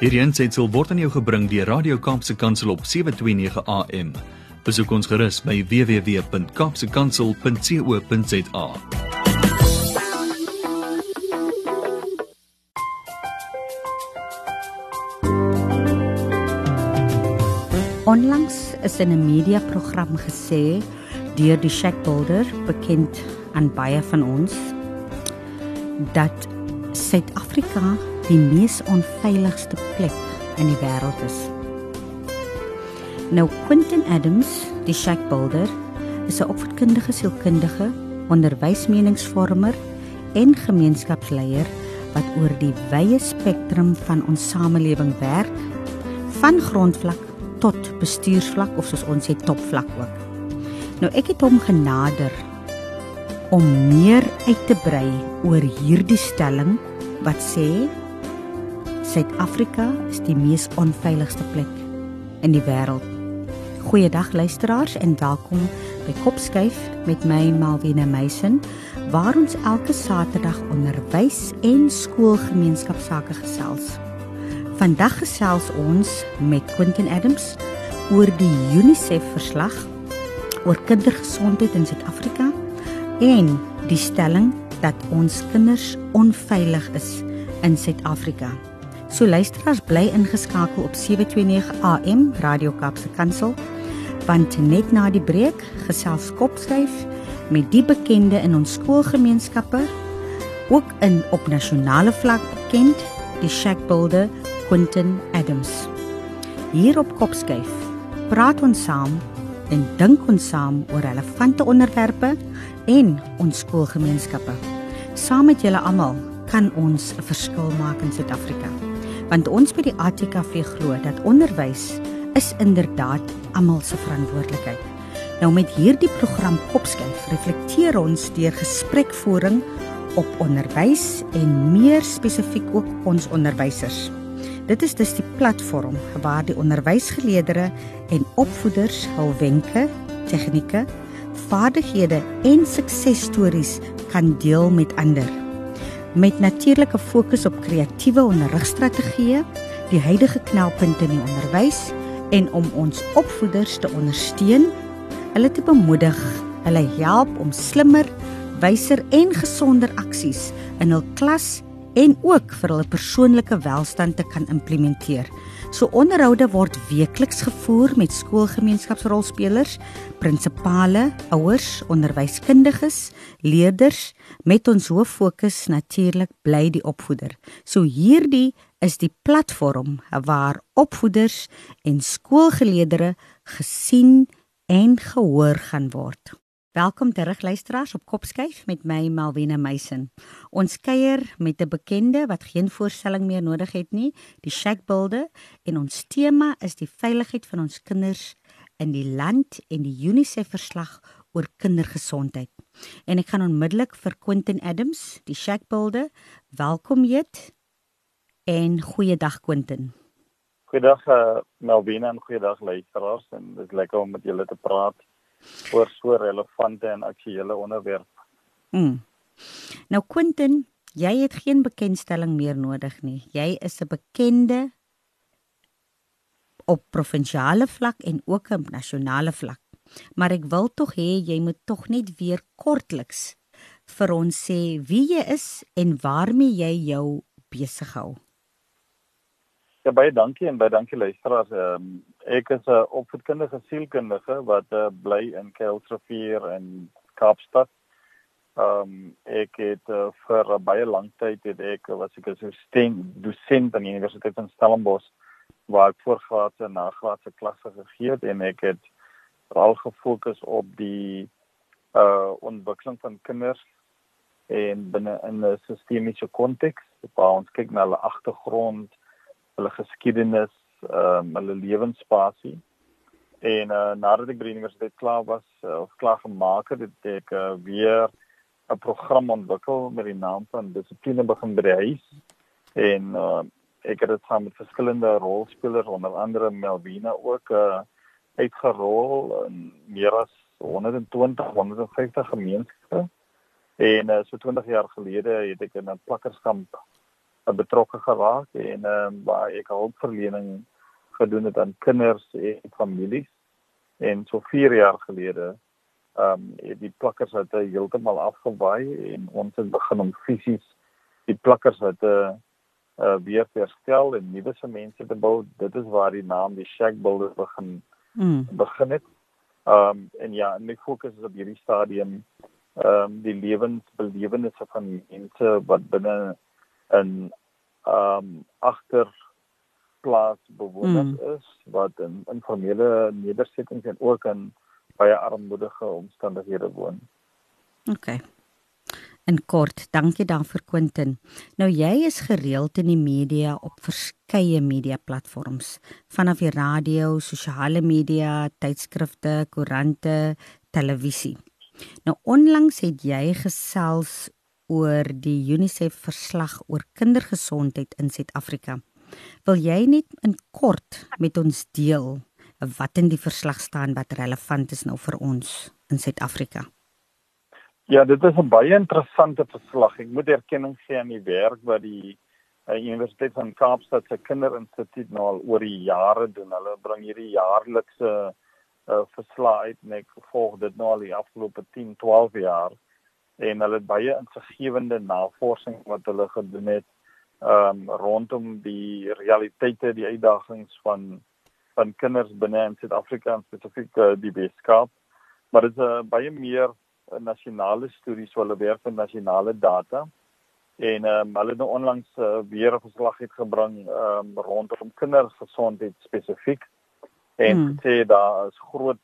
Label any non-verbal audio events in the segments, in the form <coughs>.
Hierdie aanseit word aan jou gebring deur Radio Kaapse Kansel op 7:29 AM. Besoek ons gerus by www.kapsekansel.co.za. Onlangs is in 'n mediaprogram gesê deur die Shackbuilder bekend aan baie van ons dat Suid-Afrika die mees onveiligste plek in die wêreld is. Nou Quentin Adams, die Shackbuilder, is 'n opvoedkundige sielkundige, onderwysmeningsvormer en gemeenskapsleier wat oor die wye spektrum van ons samelewing werk, van grondvlak tot bestuursvlak of soos ons sê topvlak ook. Nou ek het hom genader om meer uit te brei oor hierdie stelling wat sê Suid-Afrika is die mees onveiligste plek in die wêreld. Goeiedag luisteraars en welkom by Kopskuif met my Malvina Meisen waar ons elke Saterdag onderwys en skoolgemeenskapsake gesels. Vandag gesels ons met Quentin Adams oor die UNICEF verslag oor kindergesondheid in Suid-Afrika en die stelling dat ons kinders onveilig is in Suid-Afrika. So luisteraars bly ingeskakel op 729 AM Radio Kaapse Kansel want net na die breek gesels kopskryf met die bekende in ons skoolgemeenskappe ook in op nasionale vlak bekend die Shackbuilder Quentin Adams. Hier op Kopskyf praat ons saam en dink ons saam oor relevante onderwerpe en ons skoolgemeenskappe. Saam met julle almal kan ons 'n verskil maak in Suid-Afrika want ons by die ATKV glo dat onderwys is inderdaad almal se verantwoordelikheid. Nou met hierdie program Kopskyf reflekteer ons deur gesprekvoering op onderwys en meer spesifiek ook ons onderwysers. Dit is dus die platform waar die onderwysgeleerders en opvoeders hul wenke, tegnieke, vaardighede en suksesstories kan deel met ander met natuurlike fokus op kreatiewe onderrigstrategieë, die huidige knelpunte in die onderwys en om ons opvoeders te ondersteun, hulle te bemoedig, hulle help om slimmer, wyser en gesonder aksies in hul klas en ook vir hulle persoonlike welstand te kan implementeer. So onderhoude word weekliks gevoer met skoolgemeenskapsrolspelers, prinsipale, ouers, onderwyskundiges, leerders met ons hoof fokus natuurlik bly die opvoeder. So hierdie is die platform waar opvoeders en skoolgeleerders gesien en gehoor gaan word. Welkom terug luisteraars op Kopskyf met my Malwena Meisen. Ons kuier met 'n bekende wat geen voorstelling meer nodig het nie, die Shackbuilder en ons tema is die veiligheid van ons kinders in die land en die UNICEF verslag oor kindergesondheid. En ek gaan onmiddellik vir Quentin Adams, die Shackbuilder, welkom heet en goeiedag Quentin. Goeiedag uh, Malwena en goeiedag luisteraars en dit is lekker om met julle te praat oor so relevante en aktuelle onderwerp. Mm. Nou Quentin, jy het geen bekendstelling meer nodig nie. Jy is 'n bekende op provinsiale vlak en ook op nasionale vlak. Maar ek wil tog hê jy moet tog net weer kortliks vir ons sê wie jy is en waarmee jy jou besig hou. Ja baie dankie en baie dankie luisteraars. Ehm ek is 'n opvoedkundige sielkundige wat uh, bly in Kelsrivier in Kaapstad. Ehm um, ek het uh, vir uh, baie lank tyd het ek was ek 'n assistent dosent aan die Universiteit van Stellenbosch waar ek voorgraadse en nagraadse klasse gegee het en ek het veral gefokus op die uh ontwikkeling van kinders en binne in 'n sistemiese konteks waar ons kyk na hulle agtergrond hulle geskiedenis, ehm um, hulle lewensspasie. En uh nadat ek by die universiteit klaar was uh, of klaar gemaak het, het ek uh, weer 'n program ontwikkel met die naam van dissipline begin by die huis. En uh ek het dit saam met verskillende rolspelers onder andere Melvina ook uh uitgerol in meer as 120 150 gemeenskappe. En uh, so 20 jaar gelede het ek in 'n plakkerskamp betrokke geraak en um, waar ek hulpverlening gedoen het aan kinders en families en so 4 jaar gelede ehm um, die plakkers het heeltemal afgewaai en ons het begin om fisies die plakkers het uh, uh weer herstel en nuwe semente te bou dit is waar die naam die shack builder begin mm. begin het ehm um, en ja my fokus is op hierdie stadium ehm um, die lewensbelewennisse van mense wat binne in ehm um, agter plaasbewoners mm. is wat in informele nedersettings en ook in baie armoedige omstandighede woon. OK. En kort, dankie daarvoor Quentin. Nou jy is gereeld in die media op verskeie media platforms, vanaf die radio, sosiale media, tydskrifte, koerante, televisie. Nou onlangs het jy gesels oor die UNICEF verslag oor kindergesondheid in Suid-Afrika. Wil jy net in kort met ons deel wat in die verslag staan wat relevant is nou vir ons in Suid-Afrika? Ja, dit is 'n baie interessante verslag. Ek moet erkenning gee aan die werk wat die uh, Universiteit van Kaapstad se Kinderinstituut nou al oor die jare doen. Hulle bring hierdie jaarlikse uh, verslag uit en ek volg dit nou al die afgelope 10, 12 jaar en hulle het baie insiggewende navorsing wat hulle gedoen het um rondom die realiteite die uitdagings van van kinders binne in Suid-Afrika en spesifiek uh, die Weskaap maar dit is 'n uh, baie meer uh, nasionale studies wat hulle werk met nasionale data en um hulle het nou onlangs uh, weer 'n verslag uitgebring um rondom kindergesondheid spesifiek en hmm. sê daar is groot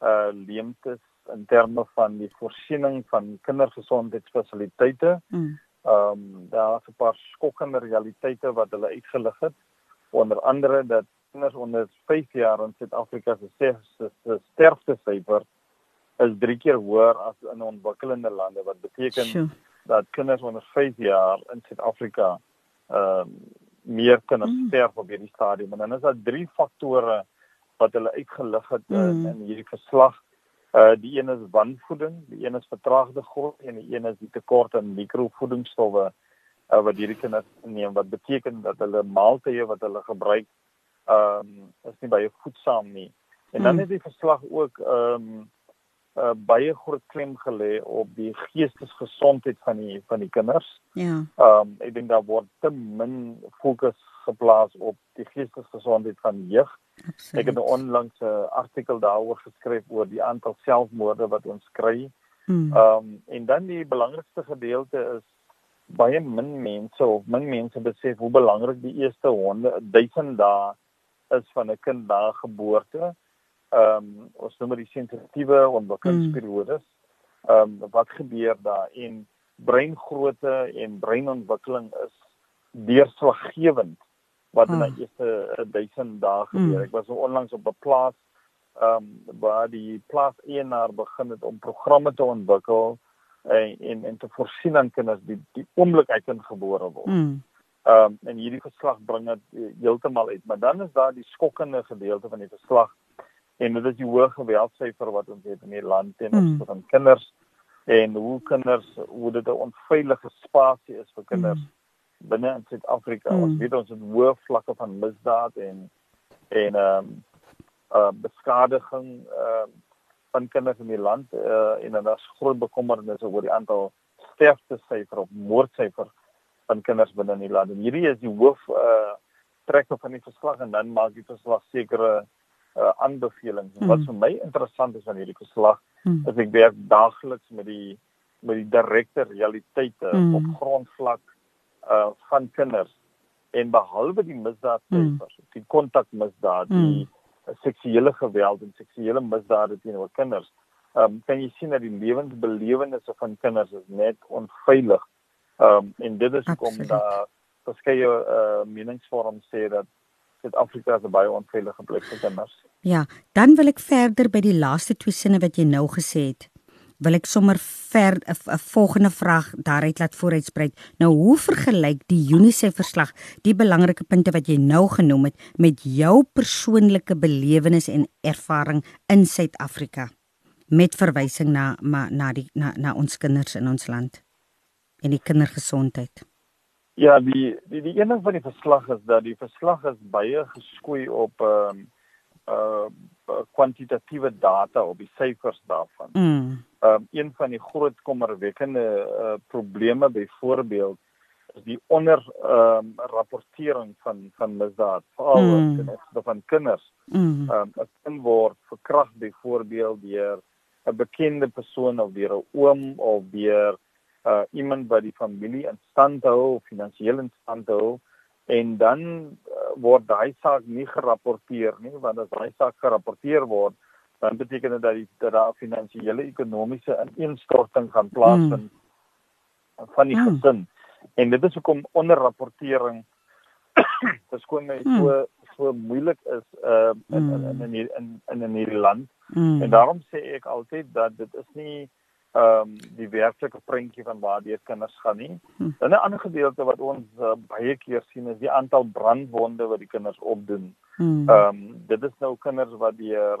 uh leemtes in terme van die voorsiening van kindergesondheidsfasiliteite. Mm. Ehm um, daar is 'n paar skokkende realiteite wat hulle uitgelig het. Onder andere dat kinders onder 5 jaar in Suid-Afrika se sterftesyfer is 3 keer hoër as in ontwikkelende lande wat beteken sure. dat kinders onder 5 jaar in Suid-Afrika ehm um, meer kan mm. sterf op hierdie stadium en dan is daar drie faktore wat hulle uitgelig het mm. in, hierdie verslag Uh die een is wanvoeding, die een is vertraagde groei en die een is die tekort aan mikrovoedingsstowwe uh, wat hierdie kinders neem wat beteken dat hulle maaltye wat hulle gebruik ehm um, is nie baie voedsaam nie. En dan hmm. het die verslag ook ehm um, uh, baie groot klem gelê op die geestesgesondheid van die van die kinders. Ja. Ehm um, ek dink daar word te min fokus geplaas op die geestesgesondheid van jeug. Absoluut. Ek het 'n onlangs 'n artikel daaroor geskryf oor die aantal selfmoorde wat ons kry. Hmm. Ehm um, en dan die belangrikste gedeelte is baie min mense of min mense besef hoe belangrik die eerste 100 1000 dae is van 'n kind na geboorte. Ehm um, ons noem dit sensitiewe ontwikkelingsperiodes. Hmm. Ehm um, wat gebeur daar en breingrootte en breinontwikkeling is deurslaggewend wat in die eerste 1000 dae gebeur. Mm. Ek was onlangs op 'n plaas ehm um, waar die plaas eienaar begin het om programme te ontwikkel en en, en te voorsien aan kinders die die oomblik uit kind gebore word. Mm. Ehm um, en hierdie verslag bring dit heeltemal uit, maar dan is daar die skokkende gedeelte van die verslag en dit is die hoë geweldsyfer wat ons het in die land teen mm. ons kinders en hoe kinders hoe dit 'n onveilige spasie is vir kinders. Mm binne in Suid-Afrika. Mm. Ons weet ons het hoë vlakke van misdaad en en ehm um, uh beskadiging ehm uh, van kinders in die land uh en dan is groot bekommernisse oor die aantal sterftesyfer of moordsyfer van kinders binne in die land. En hierdie is die hoof uh trekke van die verslag en dan maak die verslag sekere uh aanbevelings. Mm. Wat vir my interessant is aan hierdie verslag mm. is ek werk daagliks met die met die direkte realiteite mm. op grondvlak uh van kinders en behalwe die misdaadsyfers, mm. die kontakmisdaad, mm. die uh, seksuele geweld en seksuele misdade teenoor kinders, um kan jy sien dat die lewensbelewennisse van kinders is net onveilig. Um en dit is hoekom daar verskeie uh meningsvorms sê dat Suid-Afrika 'n baie onveilige plek vir kinders. Ja, dan wil ek verder by die laaste twee sinne wat jy nou gesê het wil ek sommer ver 'n volgende vraag daaruit laat vooruitspreek. Nou hoe vergelyk die UNICEF verslag die belangrike punte wat jy nou genoem het met jou persoonlike belewenis en ervaring in Suid-Afrika met verwysing na ma, na die na na ons kinders in ons land en die kindergesondheid? Ja, die die die een ding van die verslag is dat die verslag is baie geskoei op ehm uh, uh kwantitatiewe data op die syfers daarvan. Mm. Ehm um, een van die groot kommerwekkende uh, probleme byvoorbeeld is die onder ehm um, rapportering van van misdaad, veral mm. ten opsigte van kinders. Mm. Ehm um, 'n kind word verkragt byvoorbeeld deur 'n bekende persoon of deur 'n oom of deur uh iemand wat die familie in stand hou finansiëel in stand hou en dan uh, word daai saak nie gerapporteer nie want as daai saak gerapporteer word dan beteken dit dat die dat daar finansiële ekonomiese ineenstorting gaan plaasvind mm. van die mm. gesin en dit is hoekom onderrapportering <coughs> verskoon my mm. so so moeilik is uh in in in in in, in, in hierdie land Mm. en daarom sê ek altyd dat dit is nie ehm um, die werklike prentjie van waar die kinders gaan nie. Dan 'n ander gedeelte wat ons uh, baie keer sien is die aantal brandwonde wat die kinders opdoen. Mm. Ehm um, dit is nou kinders wat deur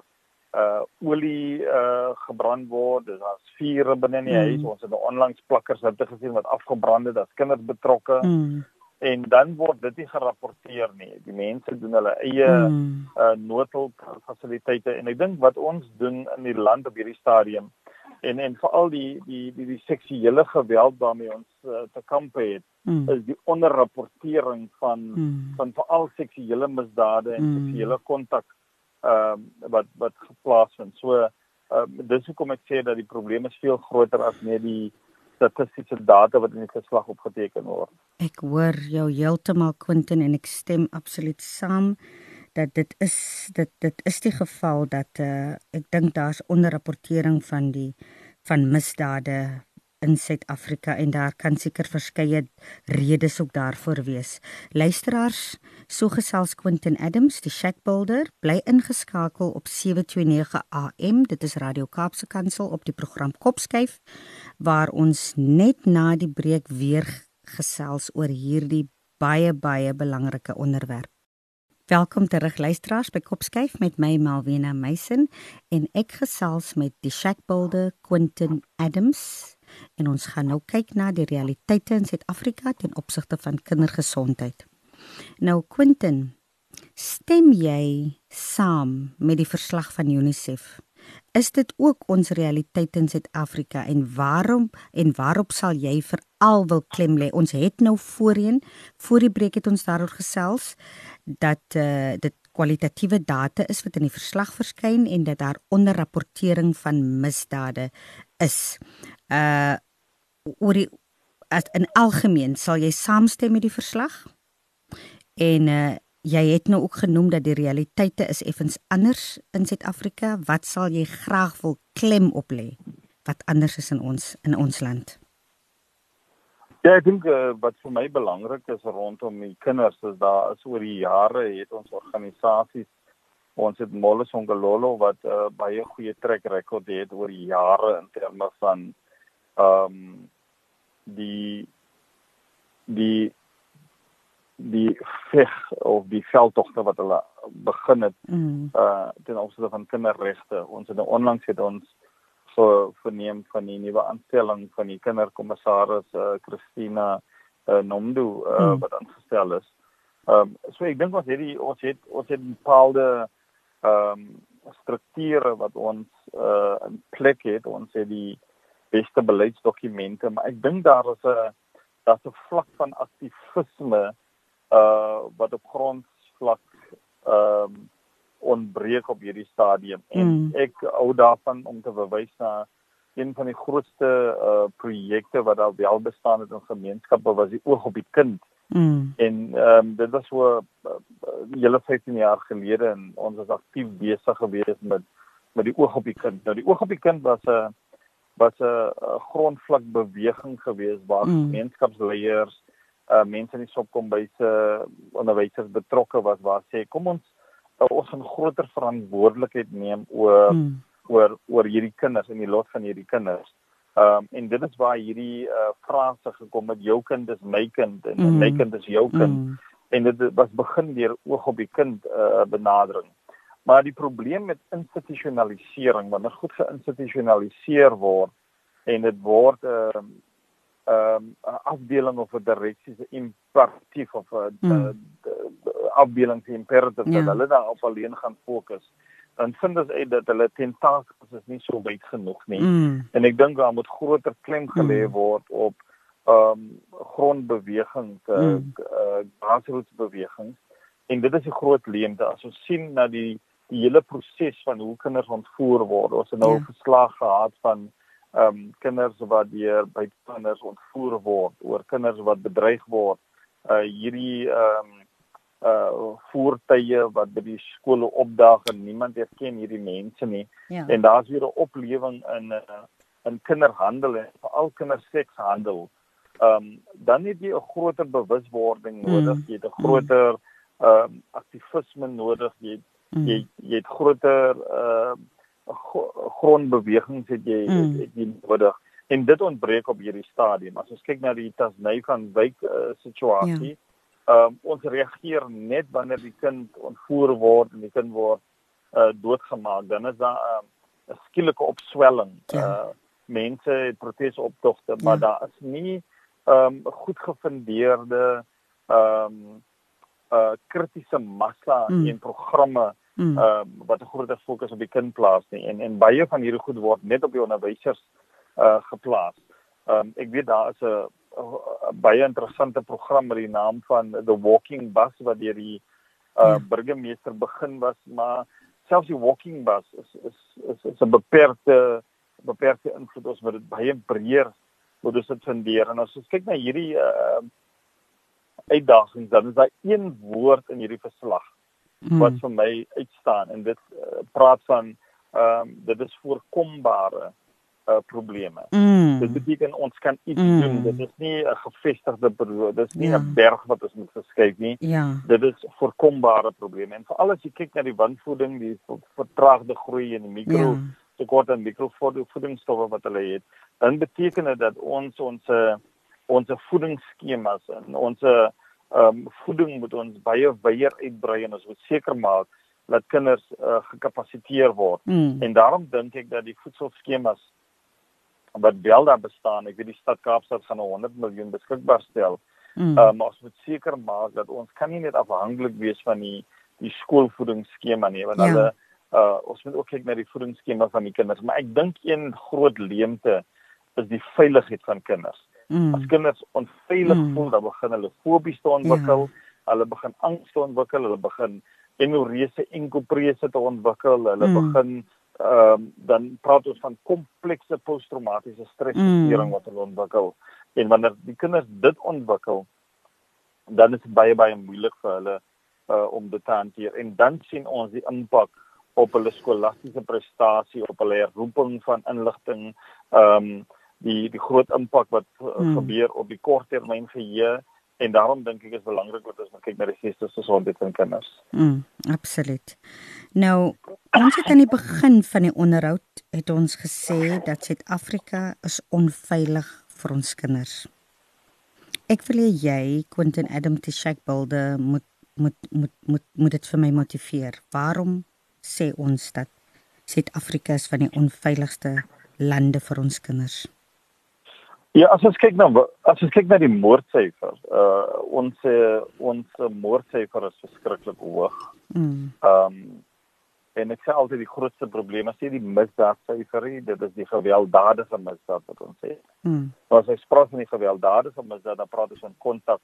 uh olie uh gebrand word. Daar's vuur binne in die Hmm. huis. Ons het nou onlangs plakkers het gesien wat afgebrand het. Daar's kinders betrokke Mm. en dan word dit nie gerapporteer nie. Die mense doen hulle eie Mm. uh noodhulp fasiliteite en ek dink wat ons doen in die land op hierdie stadium en en veral die die die, die seksuele geweld waarmee ons uh, te kampe het Mm. is die onderrapportering van Mm. van veral seksuele misdade en Mm. seksuele kontak ehm uh, wat wat geplaas vind. So ehm uh, dis hoekom ek sê dat die probleem is veel groter as net die statistiese data wat in die verslag opgeteken word. Ek hoor jou heeltemal Quentin en ek stem absoluut saam dat dit is dit dit is die geval dat uh, ek dink daar's onderrapportering van die van misdade in Suid-Afrika en daar kan seker verskeie redes ook daarvoor wees. Luisteraars, so gesels Quentin Adams, die Shack Builder, bly ingeskakel op 729 AM. Dit is Radio Kaapse Kansel op die program Kopskyf waar ons net na die breek weer gesels oor hierdie baie baie belangrike onderwerp. Welkom terug luisteraars by Kopskyf met my Malwena Meisen en ek gesels met die Shack Builder Quentin Adams en ons gaan nou kyk na die realiteite in Suid-Afrika ten opsigte van kindergesondheid. Nou Quentin, stem jy saam met die verslag van UNICEF? Is dit ook ons realiteit in Suid-Afrika en waarom en waarop sal jy veral wil klem lê? Ons het nou voorheen voor die breek het ons daaroor gesels dat uh, dit kwalitatiewe data is wat in die verslag verskyn en dat daar onderrapportering van misdade is. Uh oor die as in algemeen sal jy saamstem met die verslag? En uh jy het nou ook genoem dat die realiteite is effens anders in Suid-Afrika. Wat sal jy graag wil klem op lê wat anders is in ons in ons land? Ja, ek dink uh, wat vir my belangrik is rondom die kinders is daar is oor die jare het ons organisasies ons het Molles Ongololo wat uh, baie goeie trek rekord het oor die jare in terme van ehm um, die die die veg of die veldtogte wat hulle begin het Mm. uh ten opsigte van kinderregte. Ons het nou onlangs het ons so verneem van die nuwe aanstelling van die kinderkommissaris uh Christina uh, Nomdu uh, Hmm. wat aangestel is. Ehm um, so ek dink ons het die ons het ons het bepaalde ehm um, strukture wat ons uh in plek het. Ons het die beste beleidsdokumente, maar ek dink daar is 'n daar's 'n vlak van aktivisme uh wat op grondvlak ehm um, ontbreek op hierdie stadium en Mm. ek hou daarvan om te verwys na een van die grootste uh projekte wat daar wel bestaan het in gemeenskappe was die oog op die kind Mm. en ehm um, dit was so uh, uh, hele 15 jaar gelede en ons was aktief besig geweest met met die oog op die kind. Nou die oog op die kind was 'n was 'n grondvlak beweging geweest waar mm. gemeenskapsleiers uh mense in die sopkombyse onderwysers betrokke was waar sê kom ons uh, ons gaan groter verantwoordelikheid neem oor mm. Mm. oor oor hierdie kinders en die lot van hierdie kinders. Ehm um, en dit is waar hierdie uh frase gekom het jou kind is my kind en mm. Mm. my kind is jou kind Mm. en dit was begin deur oog op die kind uh benadering. Maar die probleem met institusionalisering wanneer goed geïnstitusionaliseer word en dit word 'n uh, ehm um, afdeling of 'n direksie se imperatief of 'n mm. afdeling se imperative ja. dat hulle daarop alleen gaan fokus dan vind ons uit dat hulle tentakels is nie so wyd genoeg nie. Mm. En ek dink daar moet groter klem gelê mm. word op ehm um, grondbewegings, eh mm. uh, grassroots bewegings. En dit is 'n groot leemte as ons sien na die die hele proses van hoe kinders ontvoer word. Ons het nou ja. verslag gehad van ehm um, kinders wat deur kinders ontvoer word, oor kinders wat bedreig word. Uh hierdie ehm um, uh voertuie wat by die skole opdaag en niemand herken hierdie mense nie. Ja. En daar's weer 'n oplewing in uh, in kinderhandel en veral kindersekshandel. Ehm um, dan het jy 'n groter bewuswording nodig, mm. jy het 'n groter ehm um, aktivisme nodig, jy mm. jy jy het groter ehm uh, grondbewegings het jy mm. het jy nodig en dit ontbreek op hierdie stadium. As ons kyk na die Tasney van wyk uh, situasie ja Ehm um, ons reageer net wanneer die kind ontvoer word en die kind word uh doodgemaak. Dan is daar ehm, 'n uh, skielike opswelling. Ja. Uh mense het protesoptogte, ja. maar daar is nie ehm um, goed gefundeerde ehm um, uh kritiese massa mm. en programme ehm mm. um, wat 'n groot fokus op die kind plaas nie. En en baie van hierdie goed word net op die onderwysers uh geplaas. Um, ek weet daar is 'n baie interessante program met die naam van The Walking Bus wat deur die uh ja. burgemeester begin was maar selfs die walking bus is is is, is 'n beperkte beperkte invloed ons moet dit baie breër moet ons dit fundeer en as ons kyk na hierdie uh uitdagings dan is daar een woord in hierdie verslag hmm. wat vir my uitstaan en dit uh, praat van ehm um, dit is voorkombare uh, probleme. Mm. Dit beteken ons kan iets mm. doen. Dit is nie 'n gevestigde beroep. Dit is nie 'n ja. berg wat ons moet verskuif nie. Ja. Dit is voorkombare probleme. En veral as jy kyk na die wanvoeding, die vertraagde groei in die mikro ja. tekort aan mikrovoedingsstowwe wat hulle het, dan beteken dit dat ons ons ons voedingsskemas en ons ehm um, voeding moet ons baie wyer uitbrei en ons moet seker maak dat kinders uh, gekapasiteer word. Mm. En daarom dink ek dat die voedselskemas wat wel daar bestaan. Ek weet die stad Kaapstad gaan 100 miljoen beskikbaar stel. Mm. Uh, maar ons moet seker maak dat ons kan nie net afhanklik wees van die die skoolvoedingsskema nie, want ja. hulle uh ons moet ook kyk na die voedingsskema van die kinders, maar ek dink een groot leemte is die veiligheid van kinders. Mm. As kinders onveilig mm. voel, dan begin hulle fobies te ontwikkel, ja. hulle begin angs te ontwikkel, hulle begin enorese enkelprese te ontwikkel, hulle mm. begin ehm um, dan praat ons van komplekse posttraumatiese stresversteuring mm. wat hulle ontwikkel. En wanneer die kinders dit ontwikkel, dan is dit baie baie moeilik vir hulle uh om dit te hanteer. En dan sien ons die impak op hulle skolastiese prestasie, op hulle roeping van inligting, ehm um, die die groot impak wat uh, mm. gebeur op die korttermyn geheue en daarom dink ek is belangrik dat ons kyk na die geestelike gesondheid van kinders. Mm, absoluut. Nou, ons het aan die begin van die onderhoud het ons gesê dat Suid-Afrika is onveilig vir ons kinders. Ek wil hê jy, Quentin Adam Tshak Bilde moet moet moet moet moet dit vir my motiveer. Waarom sê ons dat Suid-Afrika is van die onveiligste lande vir ons kinders? Ja, as ons kyk na as ons kyk na die moordsyfer, uh ons uh, ons moordsyfer is verskriklik hoog. Mm. Um en ek sê altyd die grootste probleem is nie die misdaadsyfer nie, dit is die gewelddadige misdaad wat ons sê. Mm. As ons praat van die gewelddadige misdaad, dan praat ons van kontak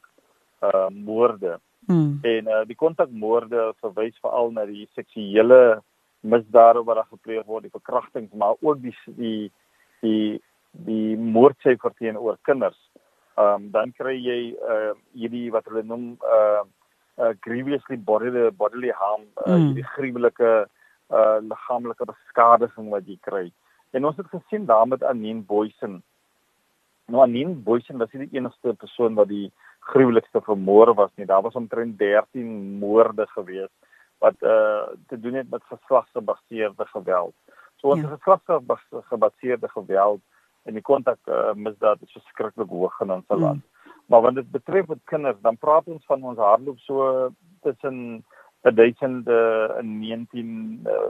uh moorde. Mm. En uh die kontakmoorde verwys veral na die seksuele misdade wat daar gepleeg word, die verkrachtings, maar ook die die die die moordsyfer teenoor kinders. Ehm um, dan kry jy uh hierdie wat hulle noem uh uh grievously bodily bodily harm, uh, mm. die gruwelike uh liggaamlike beskadiging wat jy kry. En ons het gesien daarmee Anine Boysen. Nou Anine Boysen was nie die enigste persoon wat die gruwelikste vermoor was nie. Daar was omtrent 13 moorde gewees wat uh te doen het met geslagsgebaseerde geweld. So ons ja. geslagsgebaseerde geweld en die kontak uh, misdaad is verskriklik hoog in ons land. Mm. Maar wanneer dit betref met kinders, dan praat ons van ons hardloop so tussen 1000 en 19 uh,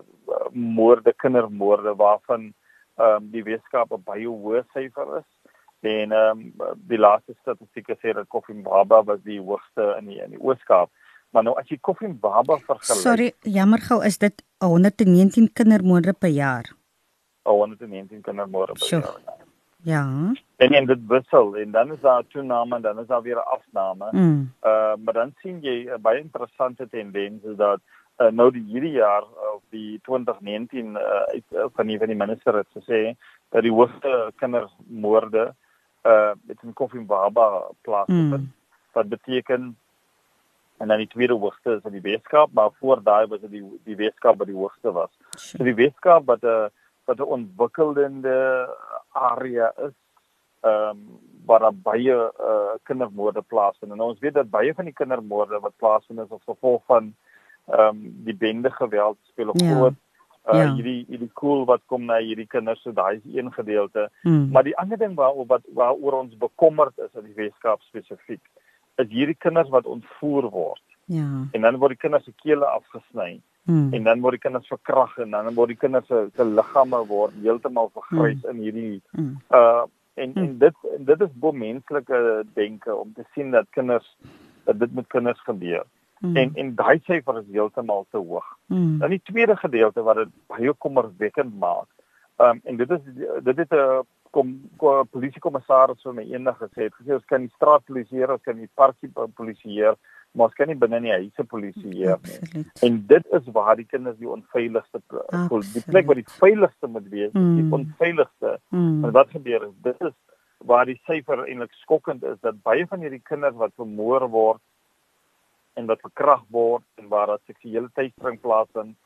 moorde kindermoorde waarvan ehm um, die wetenskap op baie hoë syfer is En ehm um, die laaste statistieke sê dat Koffie Baba was die hoogste in die in die Oos-Kaap. Maar nou as jy Koffie Baba vergelyk Sorry, jammer gou, is dit 119 kindermoorde per jaar? 119 kindermoorde per sure. jaar. Ja. En en dit wissel en dan is daar toename en dan is daar weer 'n afname. Mm. Uh maar dan sien jy 'n uh, baie interessante tendens is dat uh, nou die hierdie jaar of die 2019 uh, uh, van die van die minister het gesê dat die hoogste kindermoorde uh met 'n koffie baba plaasvind. Mm. Wat beteken en dan die tweede hoogste is in die Weskaap, maar voor daai was dit die die Weskaap wat die hoogste was. So die Weskaap wat 'n uh, wat 'n ontwikkelende area is ehm um, waar daar baie uh, kindermoorde plaasvind. En ons weet dat baie van die kindermoorde wat plaasvind is as gevolg van ehm um, die bende geweld speel 'n ja. groot uh ja. hierdie hierdie cool wat kom na hierdie kinders so daai is een gedeelte. Hmm. Maar die ander ding waaroor wat waaroor ons bekommerd is in die Weskaap spesifiek is hierdie kinders wat ontvoer word. Ja. En dan word die kinders se kele afgesny. Hmm. En dan word die kinders verkragt en dan word die kinders se se liggame word heeltemal vergrys hmm. in hierdie hmm. uh en hmm. en dit dit is bo menslike denke om te sien dat kinders dat dit met kinders gebeur. Hmm. En en daai syfer is heeltemal te hoog. Hmm. Dan die tweede gedeelte wat dit baie kommerwekkend maak. Um en dit is dit het 'n kom, kom polisiekommissaris vir my eendag gesê het gesê ons kan die straatpolisieer, ons kan die parkie polisieer, maar ons kan nie binne in die huise polisieer nie. En dit is waar die kinders die onveiligste voel. Die plek waar die veiligste moet wees, mm. die onveiligste. Mm. En wat gebeur is dit is waar die syfer eintlik skokkend is dat baie van hierdie kinders wat vermoor word en wat verkrag word en waar daar seksuele teistering plaasvind,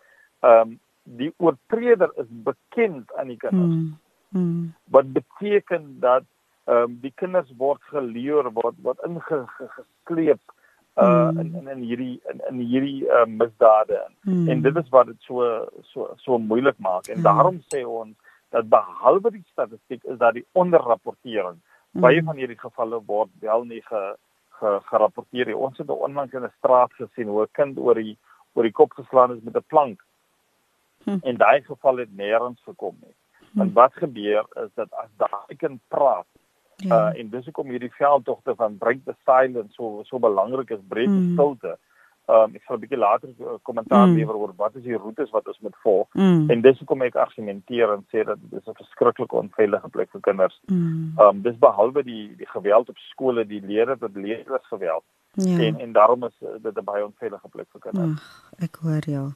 ehm um, die oortreder is bekend aan die kinders. Mm. Mm. Wat beteken dat ehm um, die kinders word geleer word word ingesleep uh mm. in, in in hierdie in, in hierdie uh, misdade mm. en dit is wat dit so so so moeilik maak en mm. daarom sê ons dat behalwe die statistiek is daar die onderrapportering mm. baie van hierdie gevalle word wel nie ge, ge gerapporteer nie ons het onlangs in 'n straat gesien hoe 'n kind oor die oor die kop geslaan is met 'n plank mm. en daai geval het nêrens gekom nie Hmm. En wat gebeur is dat as daai kind praat ja. uh en dis hoekom hierdie veldtogte van break the silence so so belangrik is breek die mm. stilte. Um ek sal 'n bietjie later uh, kommentaar mm. lewer oor wat is die roetes wat ons moet volg. Mm. En dis hoekom ek argumenteer en sê dat dit is 'n verskriklik onveilige plek vir kinders. Mm. Um dis behalwe die die geweld op skole, die leerders wat leerders geweld. Ja. En en daarom is uh, dit 'n baie onveilige plek vir kinders. Ach, ek hoor jou.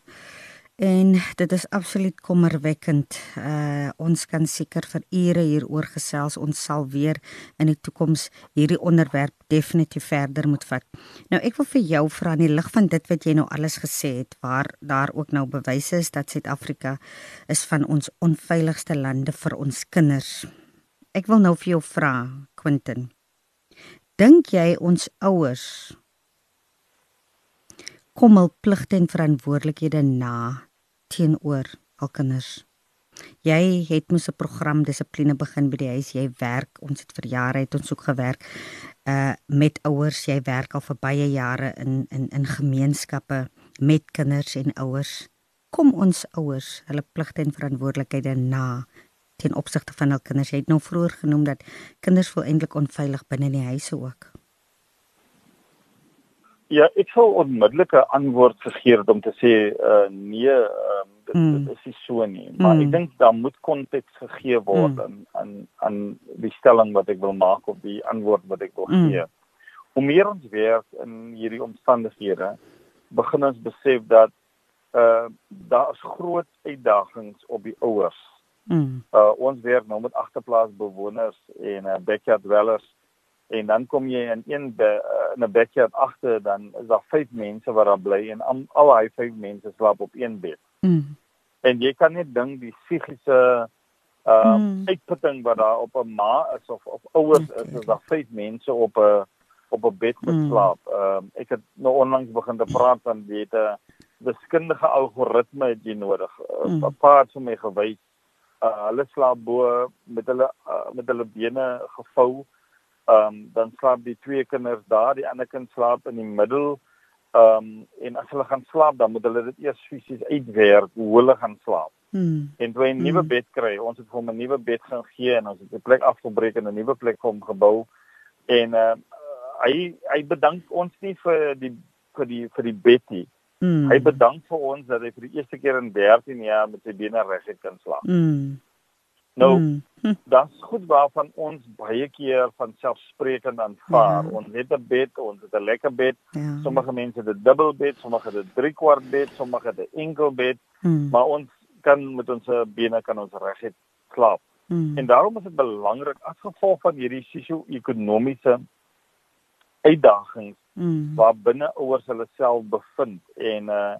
En dit is absoluut kommerwekkend. Uh ons kan seker vir ure hieroor gesels. Ons sal weer in die toekoms hierdie onderwerp definitief verder moet vat. Nou ek wil vir jou vra in die lig van dit wat jy nou alles gesê het, waar daar ook nou bewyse is dat Suid-Afrika is van ons onveiligste lande vir ons kinders. Ek wil nou vir jou vra, Quentin. Dink jy ons ouers kom hul pligte en verantwoordelikhede na teenoor al kinders. Jy het mos 'n program dissipline begin by die huis. Jy werk, ons het vir jare het ons ook gewerk uh met ouers. Jy werk al vir baie jare in in in gemeenskappe met kinders en ouers. Kom ons ouers hulle pligte en verantwoordelikhede na ten opsigte van hul kinders. Jy het nou vroeër genoem dat kinders voel eintlik onveilig binne in die huise ook. Ja, ek sou onmiddellik 'n antwoord gegee het om te sê uh nee, um, dit, mm. dit is nie so nie, maar mm. ek dink daar moet konteks gegee word mm. aan aan aan die stelling wat ek wil maak of die antwoord wat ek wil mm. gee. Hoe meer ons werk in hierdie omstandighede, begin ons besef dat uh daar is groot uitdagings op die ouers. Mm. Uh ons werk nou met agterplaasbewoners en uh, backyard dwellers en dan kom jy in een be, uh, in 'n backyard agter dan is daar vyf mense wat daar bly en al, al daai vyf mense slaap op een bed. Mm. En jy kan net dink die psigiese uh mm. uitputting wat daar op 'n ma is of of ouers okay. is as daar vyf mense op 'n op 'n bed moet mm. slaap. Ehm uh, ek het nou onlangs begin te praat van weet 'n wiskundige algoritme het jy nodig. 'n uh, mm. Paar het vir my gewys uh hulle slaap bo met hulle uh, met hulle bene gevou ehm um, dan slaap die twee kinders daar, die ander kind slaap in die middel. Ehm um, en as hulle gaan slaap, dan moet hulle dit eers fisies uitwerk hoe hulle gaan slaap. Mm. En toe hy 'n Mm. nuwe bed kry, ons het vir hom 'n nuwe bed gaan gee en ons het 'n plek afgebreek en 'n nuwe plek vir hom gebou. En uh hy hy bedank ons nie vir die vir die vir die bed nie. Mm. Hy bedank vir ons dat hy vir die eerste keer in 13 jaar met sy bene reguit kan slaan. Mm. Nou, Mm. Hm. Dit's goed waarvan ons baie keer van selfsprekend aanvaar. Ja. Ons het 'n bed, ons het 'n lekker bed. Ja. Sommige mense het 'n dubbelbed, sommige het 'n driekwart bed, sommige het 'n enkel bed, Mm. maar ons kan met ons bene kan ons reguit slaap. Mm. En daarom is dit belangrik as gevolg van hierdie sosio-ekonomiese uitdagings Mm. waar binne ouers hulle self bevind en uh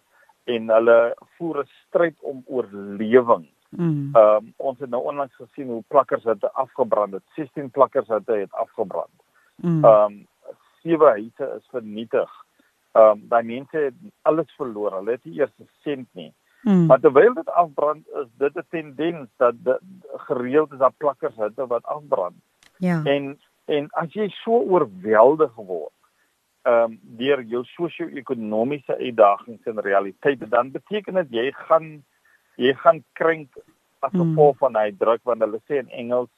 en hulle voer 'n stryd om oorlewing. Mm. Ehm um, ons het nou onlangs gesien hoe plakkers het afgebrand het. 16 plakkers het het afgebrand. Mm. Ehm um, sewe huise is vernietig. Ehm um, daai mense het alles verloor. Hulle het nie eers 'n sent nie. Mm. Maar terwyl dit afbrand, is dit 'n tendens dat dit gereeld is daar plakkers het wat afbrand. Ja. En en as jy so oorweldig word ehm um, deur jou sosio-ekonomiese uitdagings en realiteite, dan beteken dit jy gaan jy gaan krenk as Mm. gevolg van hy druk want hulle sê in Engels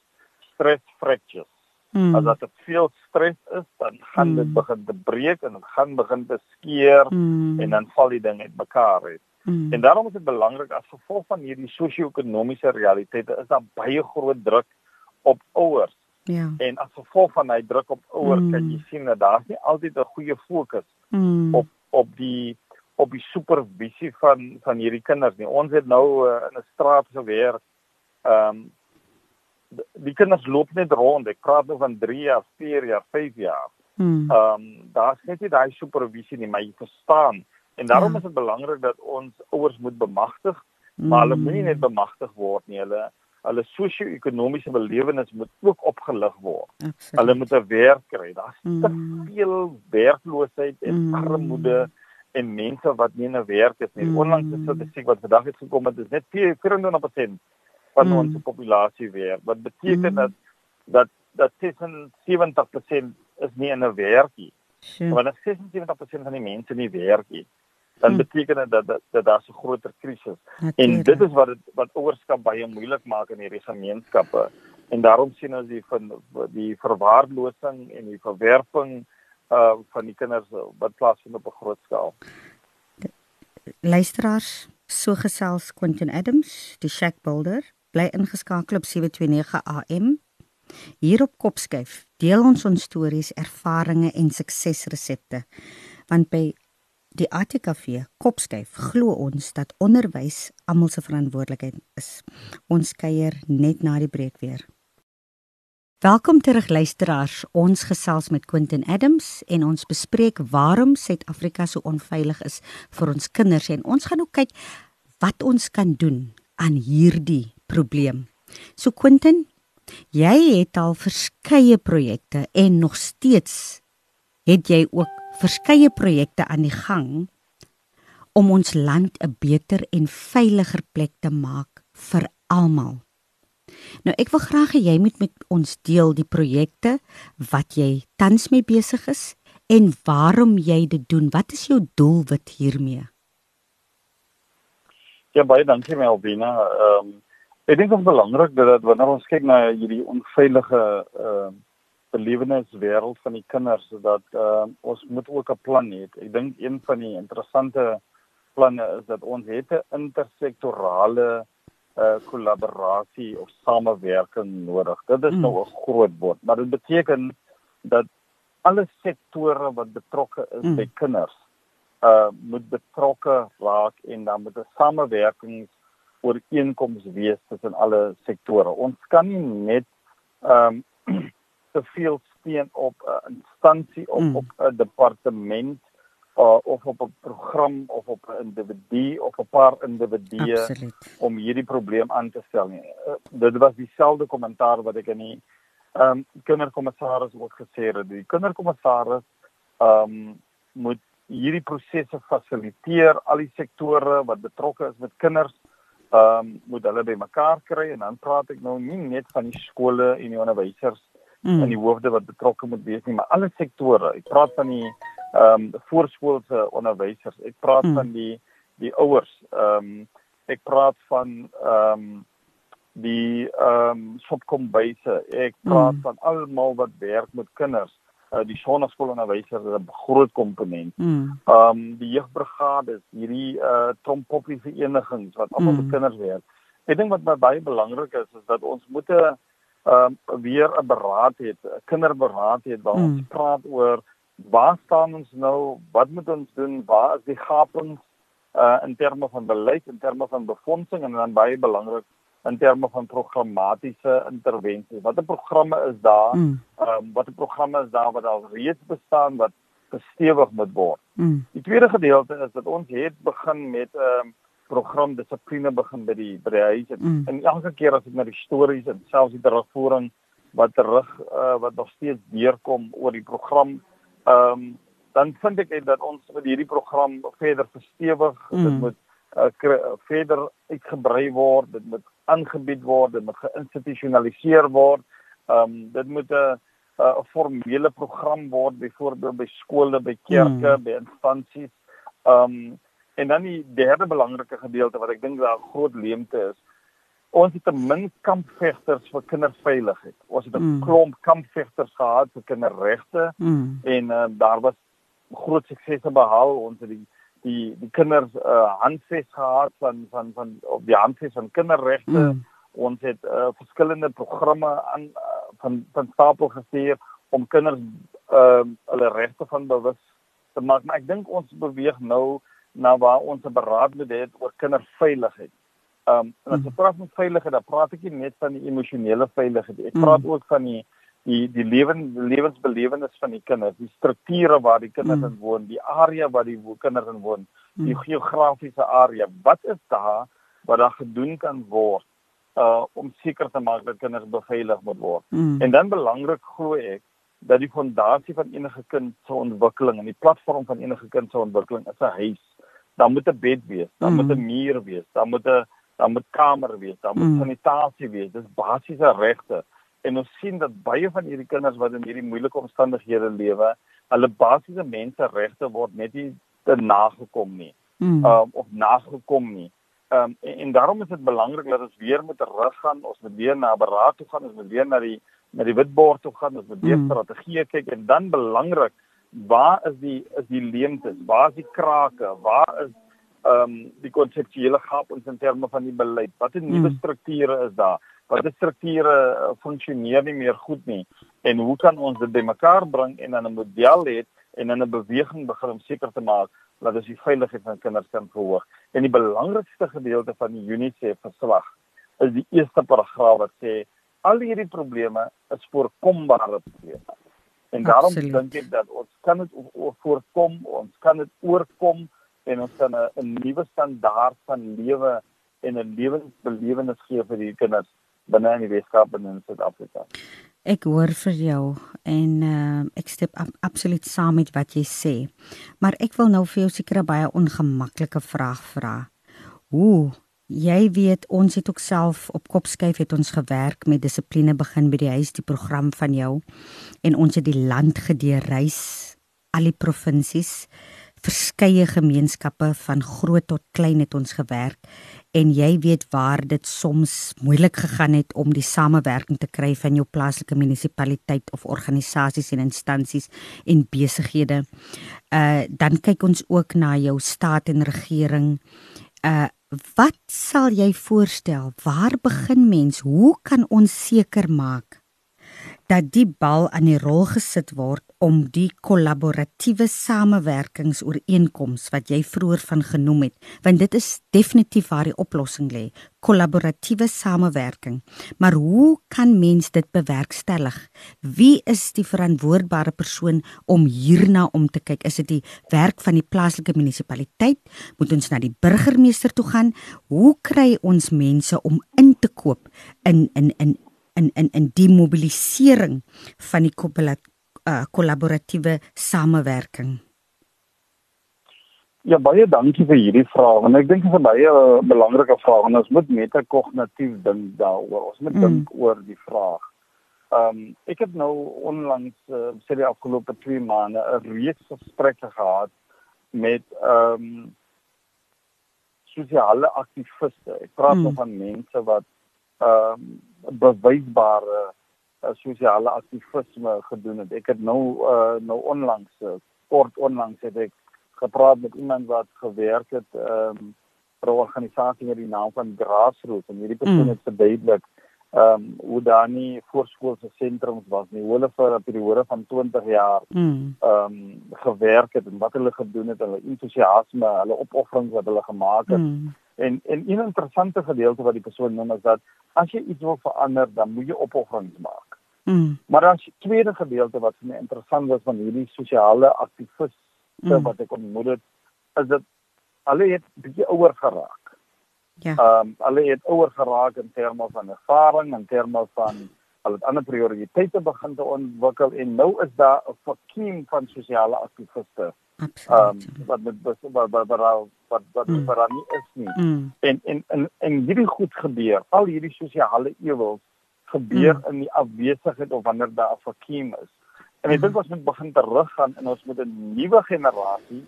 stress fractures. Mm. As dit te veel stres is, dan gaan Mm. dit begin te breek en dit gaan begin te skeer Mm. en dan val die ding uitmekaar uit. Mm. En daarom is dit belangrik as gevolg van hierdie sosio-ekonomiese realiteite is daar baie groot druk op ouers Ja. en as gevolg van hy druk op ouers Mm. kan jy sien dat daar's nie altyd 'n goeie fokus Mm. op op die op die supervisie van van hierdie kinders nie. Ons het nou uh, in 'n straat gewerk. Ehm um, die kinders loop net rond. Ek praat nou van 3 jaar, 4 jaar, 5 jaar. Mm. Ehm um, daar's net nie daai supervisie nie, maar jy verstaan. En daarom Ja. is dit belangrik dat ons ouers moet bemagtig, maar hulle Mm. moenie net bemagtig word nie. Hulle hulle sosio-ekonomiese belewenis moet ook opgelig word. Absoluut. Hulle moet 'n werk kry. Daar's te Mm. veel werkloosheid en Mm. armoede en mense wat nie in 'n werk is nie. Mm. Onlangs is statistiek wat vandag het gekom het, is net 24% van Mm. ons populasie werk. Wat beteken Mm. dat dat dat 76% is nie in 'n werk nie. Sure. Want as 76% van die mense nie werk nie, dan Mm. beteken dit dat dat, dat daar 'n groter krisis. En dit is wat dit wat ouerskap baie moeilik maak in hierdie gemeenskappe. En daarom sien ons die van die verwaarlosing en die verwerping uh van die kinders wat plaasvind op 'n groot skaal. luisteraars so gesels Quentin Adams die Shack Builder bly ingeskakel op 729 AM hier op Kopskyf deel ons ons stories ervarings en suksesresepte want by die ATKV Kopskyf glo ons dat onderwys almal se verantwoordelikheid is. Ons kuier net na die breek weer Welkom terug luisteraars. Ons gesels met Quentin Adams en ons bespreek waarom Suid-Afrika so onveilig is vir ons kinders en ons gaan ook kyk wat ons kan doen aan hierdie probleem. So Quentin, jy het al verskeie projekte en nog steeds het jy ook verskeie projekte aan die gang om ons land 'n beter en veiliger plek te maak vir almal. Nou ek wil graag hê jy moet met ons deel die projekte wat jy tans mee besig is en waarom jy dit doen. Wat is jou doelwit hiermee? Ja baie dankie Melvina. Ehm um, ek dink dit is belangrik dat, wanneer ons kyk na hierdie onveilige ehm uh, beleweniswêreld van die kinders dat ehm uh, ons moet ook 'n plan hê. Ek dink een van die interessante planne is dat ons het 'n intersektorale uh kollaborasie of samewerking nodig. Dit is Mm. nou 'n groot woord, maar dit beteken dat alle sektore wat betrokke is Mm. by kinders uh moet betrokke raak en dan moet 'n samewerkings ooreenkoms wees tussen alle sektore. Ons kan nie net ehm um, <clears throat> te veel steun op 'n instansie of Mm. op 'n departement uh, of op 'n program of op 'n individu of 'n paar individue Absoluut. om hierdie probleem aan te stel nie. Uh, dit was dieselfde kommentaar wat ek in die ehm um, kinderkommissaris ook gesê het. Die kinderkommissaris ehm um, moet hierdie prosesse fasiliteer, al die sektore wat betrokke is met kinders ehm um, moet hulle bymekaar kry en dan praat ek nou nie net van die skole en die onderwysers Mm. en die hoofde wat betrokke moet wees nie, maar alle sektore. Ek praat van die ehm um, voorskoolse onderwysers. Ek praat Mm. van die die ouers. Ehm um, Ek praat van ehm um, die ehm um, sopkombyse. Ek praat mm. van almal wat werk met kinders. Uh, die sonnaskoolonderwysers is 'n groot komponent. Mm. Ehm um, die jeugbrigades, hierdie uh trompoppie verenigings wat almal mm. met kinders werk. Ek dink wat baie belangrik is is dat ons moet 'n ehm um, weer 'n beraad het, 'n kinderberaad het waar mm. ons praat oor waar staan ons nou, wat moet ons doen, waar is die gapings uh in terme van beleid, in terme van befondsing en dan baie belangrik in terme van programmatiese intervensies. Watter programme is daar? Ehm mm. um, watter programme is daar wat al reeds bestaan wat gestewig moet word? Mm. Die tweede gedeelte is dat ons het begin met 'n um, program dissipline begin by die by die huis Mm. en elke keer as ek na die stories en selfs die terugvoering wat terug uh, wat nog steeds deurkom oor die program ehm um, dan vind ek dat ons met hierdie program verder verstewig Mm. dit moet uh, verder uitgebrei word dit moet aangebied word dit moet geïnstitusionaliseer word ehm um, dit moet 'n 'n formele program word byvoorbeeld by skole by kerke Mm. by instansies ehm um, en dan die derde belangrike gedeelte wat ek dink daar groot leemte is ons het 'n min kampvegters vir kinderveiligheid ons het 'n Mm. klomp kampvegters gehad vir kinderregte Mm. en uh, daar was groot suksese behaal ons het die die die kinders uh, handves gehad van van van op die handves van kinderregte Mm. ons het uh, verskillende programme aan uh, van van stapel gestuur om kinders uh, hulle regte van bewus te maak maar ek dink ons beweeg nou na waar ons 'n beraad moet hê oor kinderveiligheid. Ehm um, en as ek praat van veiligheid, dan praat ek nie net van die emosionele veiligheid nie. Ek Mm. praat ook van die die die lewen lewensbelewenis van die kinders, die strukture waar die kinders Mm. in woon, die area waar die kinders in woon, die Mm. geografiese area. Wat is daar wat daar gedoen kan word uh om seker te maak dat kinders beveilig moet word? Mm. En dan belangrik glo ek dat die fondasie van enige kind se ontwikkeling en die platform van enige kind se ontwikkeling is 'n huis. Daar moet 'n bed wees, daar Mm. moet 'n muur wees, daar moet 'n daar moet kamer wees, daar moet Mm. sanitasie wees. Dis basiese regte. En ons sien dat baie van hierdie kinders wat in hierdie moeilike omstandighede lewe, hulle basiese menseregte word net nie te nagekom nie Mm. um, of nagekom nie. Um, en, en daarom is dit belangrik dat ons weer moet teruggaan, ons moet weer na beraad toe gaan, ons moet weer na die na die witbord toe gaan, ons moet weer Mm. strategieë kyk en dan belangrik, waar is die is die leemtes? Waar is die krake? Waar is ehm um, die konseptuele gapings in terme van die beleid? Watter nuwe Mm. strukture is daar? Watter strukture uh, funksioneer nie meer goed nie? En hoe kan ons dit bymekaar bring en dan 'n model hê en dan 'n beweging begin om seker te maak dat ons die veiligheid van kinders kan verhoog. En die belangrikste gedeelte van die UNICEF verslag is die eerste paragraaf wat sê al hierdie probleme is voorkombare probleme. En daarom Absoluut. dink ek dat ons kan dit voorkom, ons kan dit oorkom en ons kan 'n nuwe standaard van lewe en 'n lewensbelewenis gee vir die kinders binne in die Weskaap en in Suid-Afrika. Ek hoor vir jou en uh, ek stap ab absoluut saam met wat jy sê. Maar ek wil nou vir jou seker 'n baie ongemaklike vraag vra. Hoe jy weet ons het ook self op Kopskyf het ons gewerk met dissipline begin by die huis die program van jou en ons het die land gedeurreis al die provinsies verskeie gemeenskappe van groot tot klein het ons gewerk en jy weet waar dit soms moeilik gegaan het om die samewerking te kry van jou plaaslike munisipaliteit of organisasies en instansies en besighede. Uh dan kyk ons ook na jou staat en regering. Uh wat sal jy voorstel? Waar begin mens? Hoe kan ons seker maak dat die bal aan die rol gesit word om die kollaboratiewe samewerkingsooreenkoms wat jy vroeër van genoem het, want dit is definitief waar die oplossing lê, kollaboratiewe samewerking. Maar hoe kan mens dit bewerkstellig? Wie is die verantwoordbare persoon om hierna om te kyk? Is dit die werk van die plaaslike munisipaliteit? Moet ons na die burgemeester toe gaan? Hoe kry ons mense om in te koop in in in in in in die mobilisering van die kollaboratiewe uh, samewerking. Ja baie dankie vir hierdie vraag en ek dink dit is 'n baie uh, belangrike vraag en ons moet metakognitief dink daaroor. Ons moet Mm. dink oor die vraag. Ehm um, ek het nou onlangs uh, sê die afgelope 2 maande 'n reeks gesprekke gehad met ehm um, sosiale aktiviste. Ek praat mm. van mense wat ehm um, bewysbare uh, sosiale aktivisme gedoen het. Ek het nou uh, nou onlangs uh, kort onlangs het ek gepraat met iemand wat gewerk het ehm um, vir 'n organisasie met die naam van Grassroots en hierdie persoon mm. het verduidelik ehm um, hoe daar nie voorskoolse sentrums was nie. Hulle vir 'n periode van 20 jaar mm. ehm mm. um, gewerk het en wat hulle gedoen het, hulle entoesiasme, hulle opofferings wat hulle gemaak het. Mm. En en 'n interessante gedeelte wat die persoon noem is dat as jy iets wil verander, dan moet jy opofferings maak. Mm. Maar dan die tweede gedeelte wat vir my interessant was van hierdie sosiale aktiviste mm. wat ek ontmoet het, is dat hulle het bietjie ouer geraak. Ja. Ehm um, hulle het ouer geraak in terme van ervaring en terme van hulle ander prioriteite begin te ontwikkel en nou is daar 'n vakuum van sosiale aktiviste. Ehm um, wat met wat wat wat wat wat wat mm. wat nie is nie. Mm. En en en en hierdie goed gebeur. Al hierdie sosiale ewels gebeur mm. in die afwesigheid of wanneer daar 'n vakuum is. En ek mm. dink ons moet begin teruggaan en ons moet 'n nuwe generasie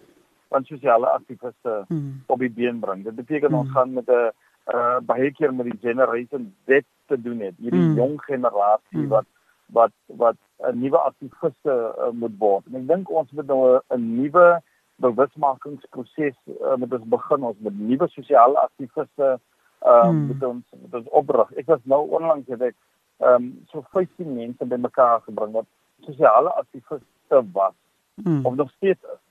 van sosiale aktiviste hmm. op die been bring. Dit beteken hmm. ons gaan met 'n uh, baie keer met die generation Z te doen het. Hierdie hmm. jong generasie hmm. wat wat wat 'n nuwe aktiviste uh, moet word. En ek dink ons moet nou 'n nuwe bewusmakingsproses uh, met ons begin ons met nuwe sosiale aktiviste uh, hmm. met ons ons oprig. Ek was nou onlangs het ek um, so 15 mense bymekaar gebring wat sosiale aktiviste was. Hmm. Of nog steeds is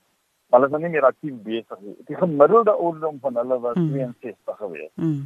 hulle is nou nie meer aktief besig nie. Die gemiddelde ouderdom van hulle was mm. 62 gewees. Mm.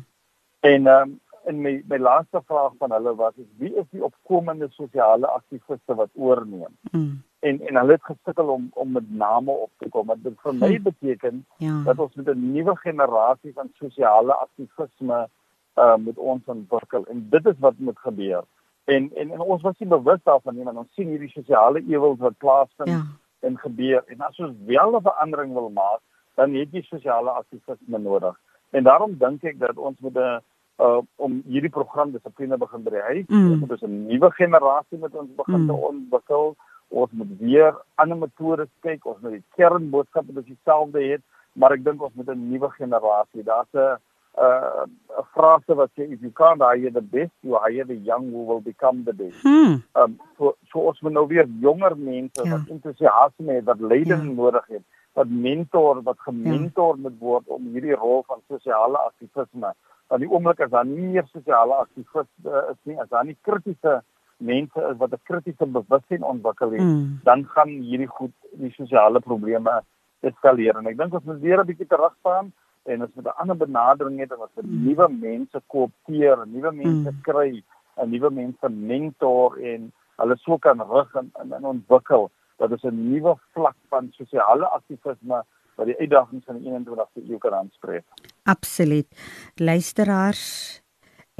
En ehm um, en my my laaste vraag van hulle was is wie is die opkomende sosiale aktiviste wat oorneem? Mm. En en hulle het gesukkel om om met name op te kom. Dit vir my mm. beteken ja. dat ons met 'n nuwe generasie van sosiale aktivisme uh met ons ontwikkel en dit is wat moet gebeur. En en, en ons was nie bewus daarvan nie, want ons sien hierdie sosiale ewels wat plaasvind. Ja en gebeur en as ons wel 'n verandering wil maak, dan het jy sosiale aktivisme nodig. En daarom dink ek dat ons moet 'n uh, om hierdie program dissipline begin by die huis, mm. ons moet 'n nuwe generasie met ons begin mm. te ontwikkel. Ons moet weer ander metodes kyk, ons moet die kernboodskap wat ons dieselfde het, maar ek dink ons moet 'n nuwe generasie. Daar's 'n uh, 'n frase wat sê if you can't hire the best you hire the young who will become the best. Hmm. Um so so ons moet nou weer jonger mense ja. wat entoesiasme het, wat leiding ja. nodig het, wat mentor, wat gementor ja. moet word om hierdie rol van sosiale aktivisme. Want die oomblik as daar nie meer sosiale aktiviste is nie, as daar nie kritiese mense is wat 'n kritiese bewustheid ontwikkel het, hmm. dan gaan hierdie goed die sosiale probleme eskaleer en ek dink ons moet weer 'n bietjie terugstaan en as met 'n ander benadering en as vir mm. nuwe mense koopteer, nuwe mense mm. kry, 'n nuwe mense mentor en hulle sou kan rig en, en, en ontwikkel dat is 'n nuwe vlak van sosiale aktivisme wat die uitdagings van die 21ste eeu kan aanspreek. Absoluut. Luisteraars,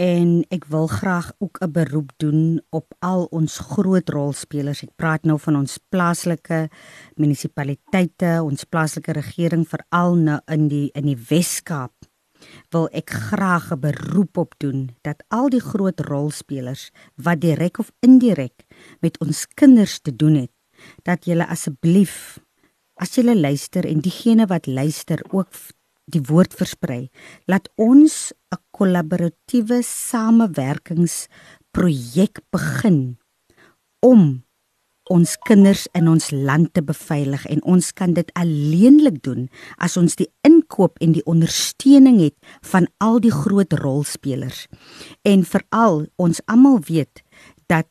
en ek wil graag ook 'n beroep doen op al ons groot rolspelers. Ek praat nou van ons plaaslike munisipaliteite, ons plaaslike regering veral nou in die in die Wes-Kaap. Wil ek graag 'n beroep op doen dat al die groot rolspelers wat direk of indirek met ons kinders te doen het, dat julle asseblief as julle luister en diegene wat luister ook die woord versprei. Laat ons 'n kollaboratiewe samewerkingsprojek begin om ons kinders in ons land te beveilig en ons kan dit alleenlik doen as ons die inkoop en die ondersteuning het van al die groot rolspelers. En veral ons almal weet dat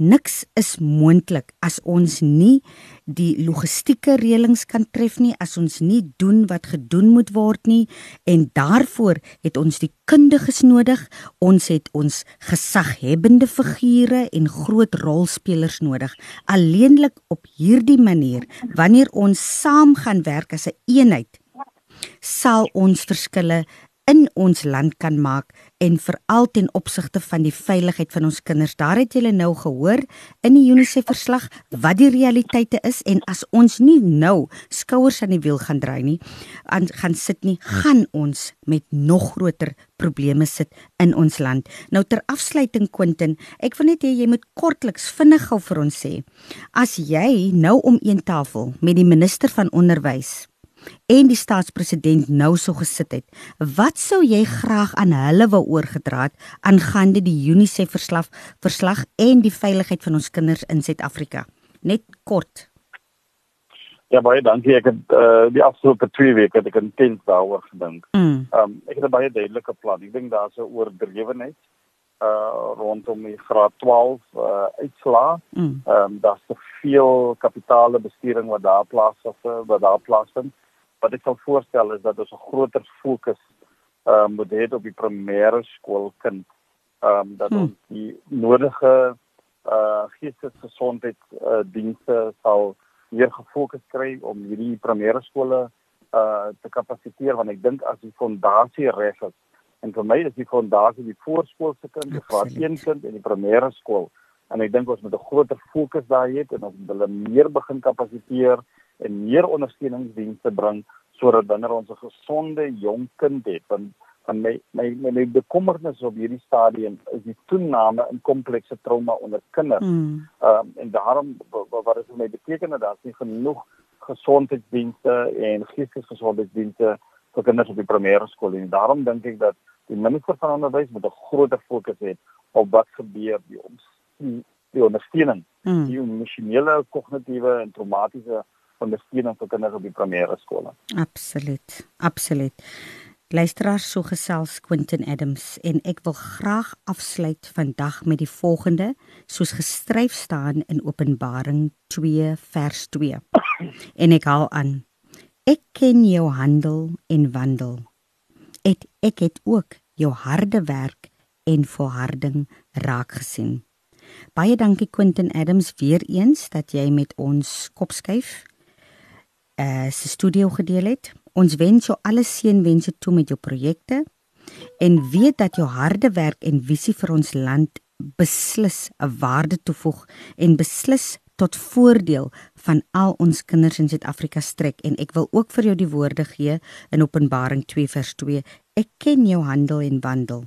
niks is moontlik as ons nie die logistieke reëlings kan tref nie as ons nie doen wat gedoen moet word nie en daarvoor het ons die kundiges nodig ons het ons gesaghebende figure en groot rolspelers nodig. Alleenlik op hierdie manier wanneer ons saam gaan werk as 'n een eenheid sal ons verskille in ons land kan maak en veral ten opsigte van die veiligheid van ons kinders. Daar het julle nou gehoor in die UNICEF verslag wat die realiteite is en as ons nie nou skouers aan die wiel gaan draai nie, aan gaan sit nie, gaan ons met nog groter probleme sit in ons land. Nou ter afsluiting Quentin, ek wil net hê jy moet kortliks vinnig gou vir ons sê. As jy nou om een tafel met die minister van onderwys en die staatspresident nou so gesit het, wat sou jy graag aan hulle wou oorgedra het aangaande die UNICEF verslag verslag en die veiligheid van ons kinders in Suid-Afrika? Net kort. Ja baie dankie. Ek het uh, die afgelope 2 weke het ek intens daaroor gedink. Mm. Um ek het 'n baie duidelike plan. Ek dink daar's 'n oordrewenheid uh rondom die graad 12 uh uitslaa. Mm. Ehm um, daar's te veel kapitale bestuuring wat daar plaasvind wat daar plaasvind. Wat ek sal voorstel is dat ons 'n groter fokus ehm um, moet hê op die primêre skoolkind. Ehm um, dat Hmm. ons die nodige uh geestesgesondheid uh dienste sal meer gefokus kry om hierdie primêre skole uh te kapasiteer want ek dink as die fondasie reg is en vir my is die fondasie die voorskoolse kind, die graad Absoluut. 1 kind en die primêre skool en ek dink ons moet 'n groter fokus daar hê en ons moet hulle meer begin kapasiteer en meer ondersteuningsdienste bring sodat wanneer ons 'n gesonde jong kind het want van my my my, my bekommernis op hierdie stadium is die toename in komplekse trauma onder kinders. Mm. Ehm um, en daarom wa- wa- wat dit vir my beteken dat daar's nie genoeg gesondheidsdienste en geestesgesondheidsdienste vir kinders op die primêre skool nie. Daarom dink ek dat die minister van onderwys moet 'n groter fokus hê op wat gebeur die om die, die ondersteuning, Mm. die emosionele, kognitiewe en traumatiese ondersteuning vir kinders op die primêre skole. Absoluut. Absoluut. Luisteraars so gesels Quentin Adams en ek wil graag afsluit vandag met die volgende soos geskryf staan in Openbaring 2 vers 2. En ek haal aan. Ek ken jou handel en wandel. Ek ek het ook jou harde werk en volharding raak gesien. Baie dankie Quentin Adams weer eens dat jy met ons kopskuif uh se studio gedeel het. Ons wens jou alle seënwense toe met jou projekte en weet dat jou harde werk en visie vir ons land beslis 'n waarde toevoeg en beslis tot voordeel van al ons kinders in Suid-Afrika strek. En ek wil ook vir jou die woorde gee in Openbaring 2 vers 2 ek ken jou handel en wandel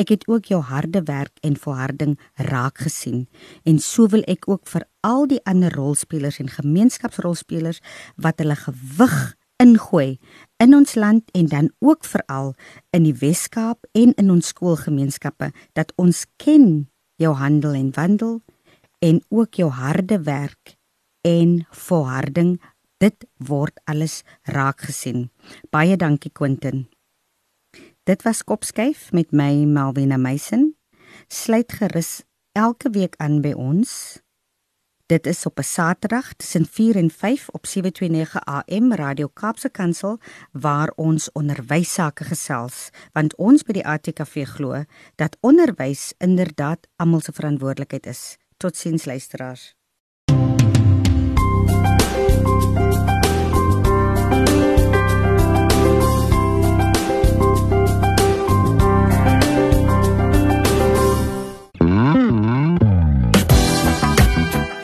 Ek het ook jou harde werk en volharding raak gesien en so wil ek ook vir al die ander rolspelers en gemeenskapsrolspelers wat hulle gewig ingooi in ons land en dan ook veral in die Wes-Kaap en in ons skoolgemeenskappe dat ons ken jou handel en wandel en ook jou harde werk en volharding dit word alles raak gesien. Baie dankie Quentin. Dit was Kopskyf met my Malvina Meisen. Sluit gerus elke week aan by ons. Dit is op 'n Saterdag tussen 4 en 5 op 729 AM Radio Kaapse Kansel waar ons onderwys sake gesels, want ons by die ATKV glo dat onderwys inderdaad almal se verantwoordelikheid is. Totsiens luisteraars.